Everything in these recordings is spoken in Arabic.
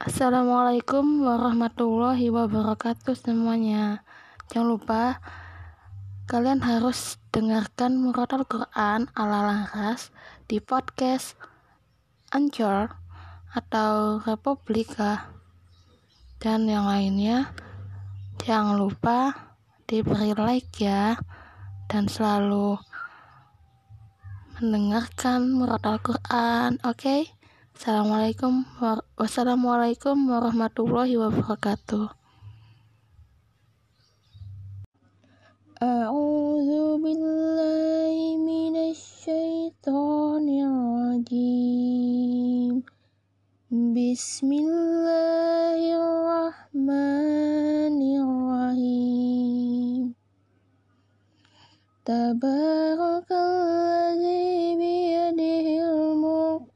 Assalamualaikum warahmatullahi wabarakatuh semuanya. Jangan lupa kalian harus dengarkan Muratal Quran ala Laras di podcast Anchor atau Republika dan yang lainnya. Jangan lupa diberi like ya dan selalu mendengarkan Muratal Quran, oke? Okay? Assalamualaikum wassalamualaikum warahmatullahi wabarakatuh. أعوذ بالله من الشيطان الرجيم بسم الله الرحمن الرحيم تبارك الذي بيده الملك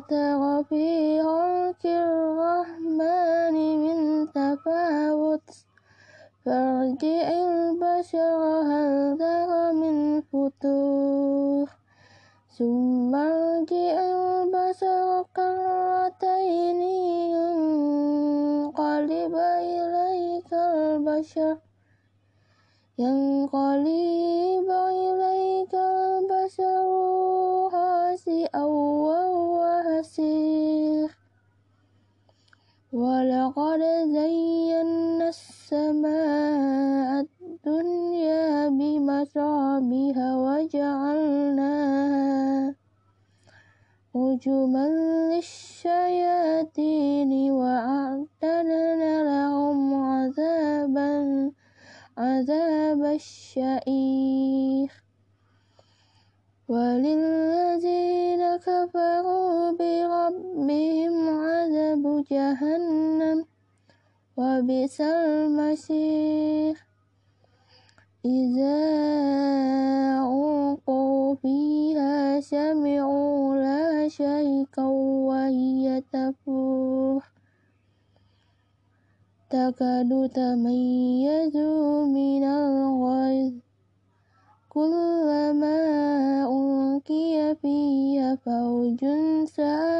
ما ترى في خلق الرحمن من تفاوت فارجع البشر هل ترى من فتور ثم ارجع البشر كرتين ينقلب إليك البشر ينقلب الشعير وللذين كفروا بربهم عذاب جهنم وبئس المصير. إذا ألقوا فيها سمعوا لا شيئا وهي تفور. تكاد تميز من الغيظ ألقي فيها فوج سألهم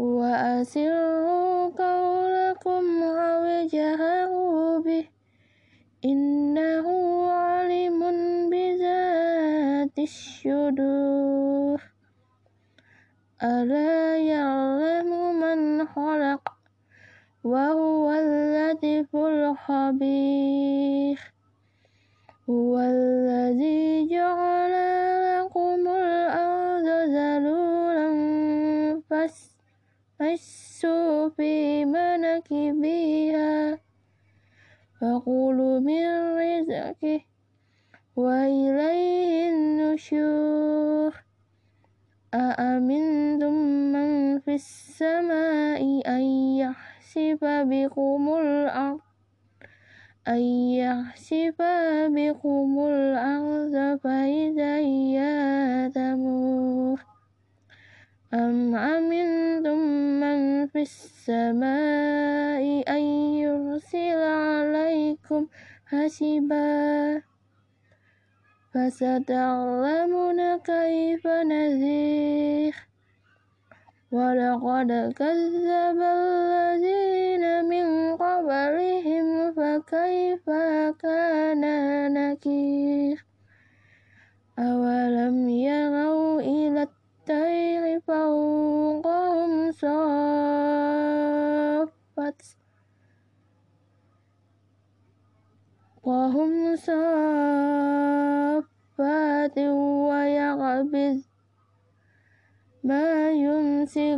وأسروا قولكم أو به إنه عليم بذات الصدور. ألا يعلم من خلق وهو اللطيف الخبير. هو الذي جعل لكم الأرض ذلولا فاسوا في مناكبها فكلوا من رزقه وإليه النشور. أأمنتم من في السماء أن يحسب بكم الأرض؟ أن يحسب بكم الأرض فإذا هي تمور أم أمنتم من في السماء أن يرسل عليكم حسبا فستعلمون كيف نذير. ولقد كذب الذين من قبلهم فكيف كان نكير. أولم يروا إلى الطير فوقهم صافت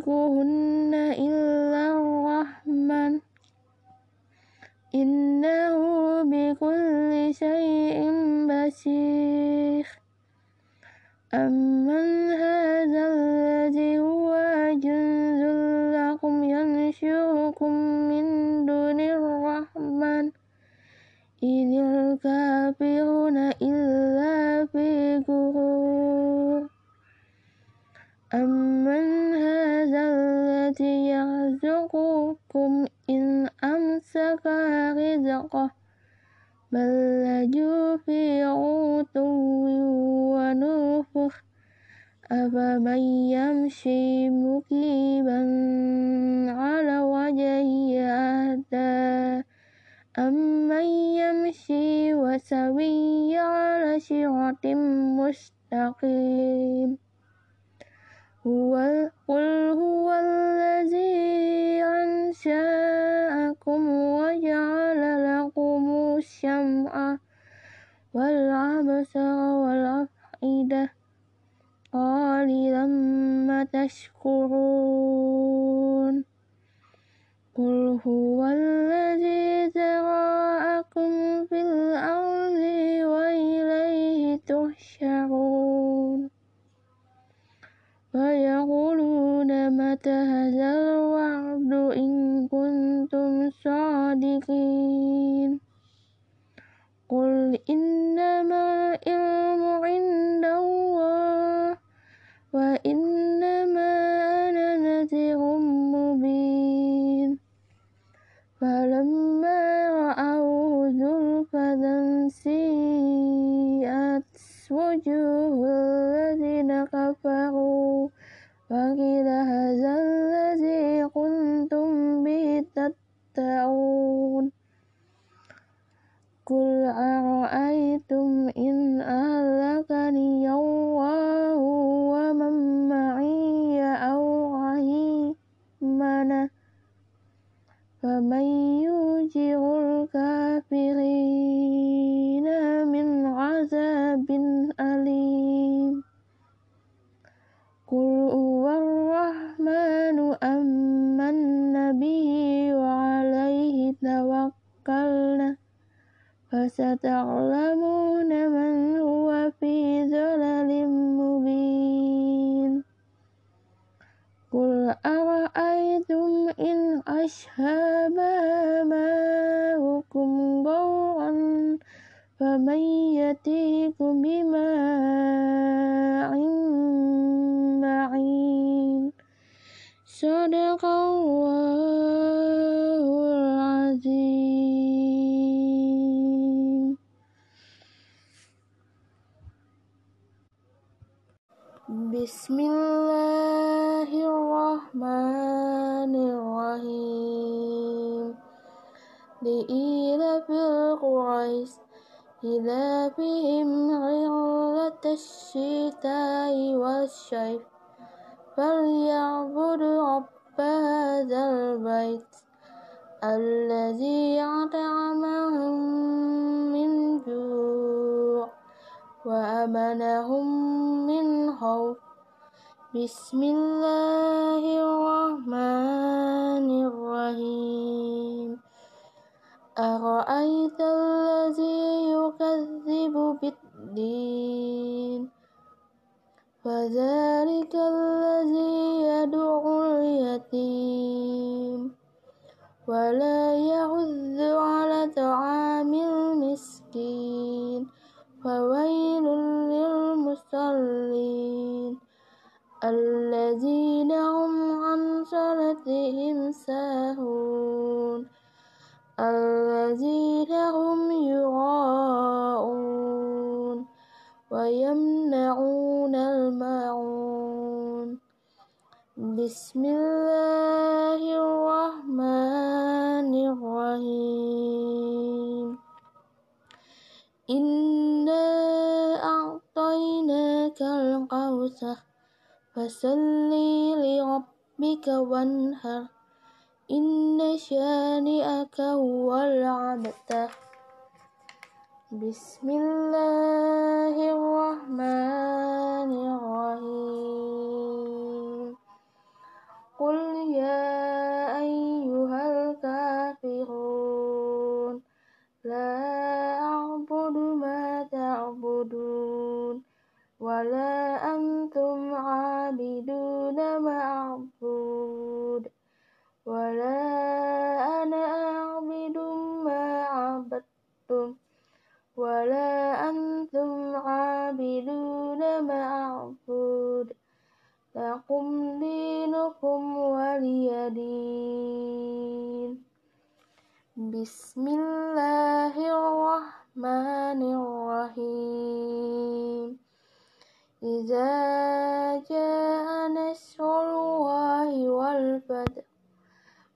को हुन أفمن يمشي مكيبا على وجهه أهدى أمن يمشي وسوي على صراط مستقيم؟ هو قل هو الذي أنشأكم وجعل لكم السمع والأبصار والأفئدة. تشكرون. قل هو الذي ذرأكم في الأرض وإليه تحشرون. ويقولون متى هذا الوعد إن كنتم صادقين. قل إنما بسم الله الرحمن الرحيم. لإيلاف قريش إيلافهم رحلة الشتاء والصيف فليعبدوا رب هذا البيت الذي أطعمهم من جوع وأمنهم من خوف بسم الله الرحمن الرحيم. أرأيت الذي يكذب بالدين؟ فذلك الذي يدعو اليتيم. ولا يحض على طعام إنا أعطيناك القوثر فصل لربك وانهر إن شانئك هو العبتر بسم الله الرحمن الرحيم قل يا أيها الكافرون لا بسم الله الرحمن الرحيم. إذا جاء نصر الله والفتح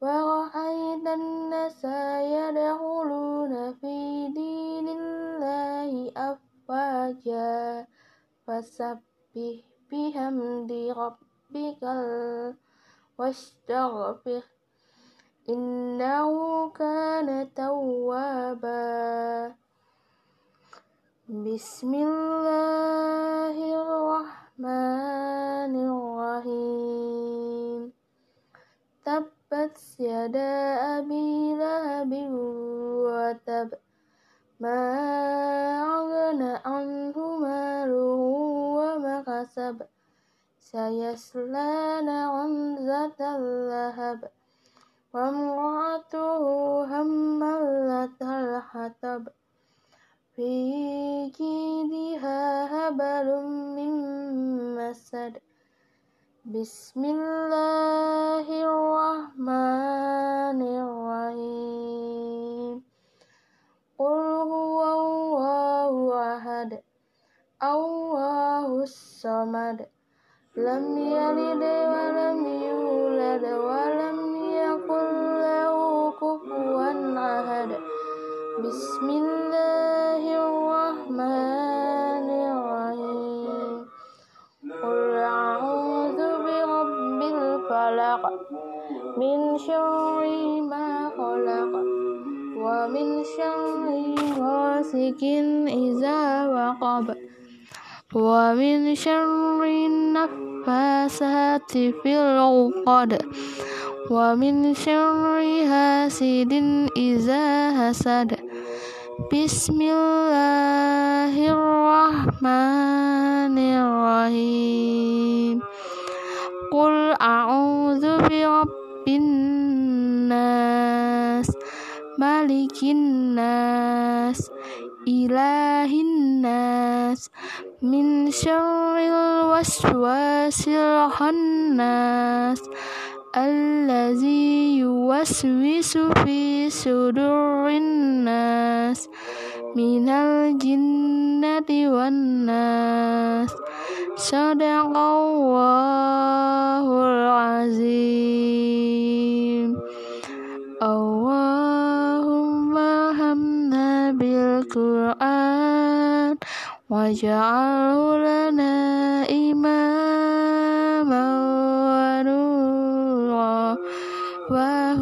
ورأيت الناس يدخلون في دين الله أفواجا فسبح بحمد ربك واستغفر إنه بسم الله الرحمن الرحيم. تبت يدا أبي لهب وتب. ما أغنى عنه ماله وما كسب. سيصلى نارا ذات اللهب. وامرأته هملة الحطب. في جيدها هبل من مسد بسم الله الرحمن الرحيم قل هو الله أحد الله الصمد لم يلد ولم يولد ولم من شر ما خلق ومن شر غاسق إذا وقب ومن شر النفاثات في العقد ومن شر حاسد إذا حسد. بسم الله الرحمن الرحيم. قل أعوذ برب الناس ملك الناس إله الناس من شر الوسواس الخناس الذي يوسوس في صدور الناس من Sadaqallahul azim Allahumma hamna bil Qur'an wajah lana imaman wa nura Wa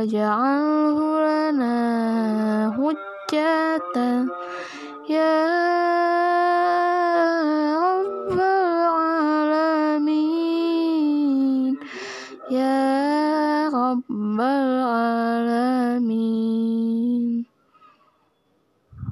Aja.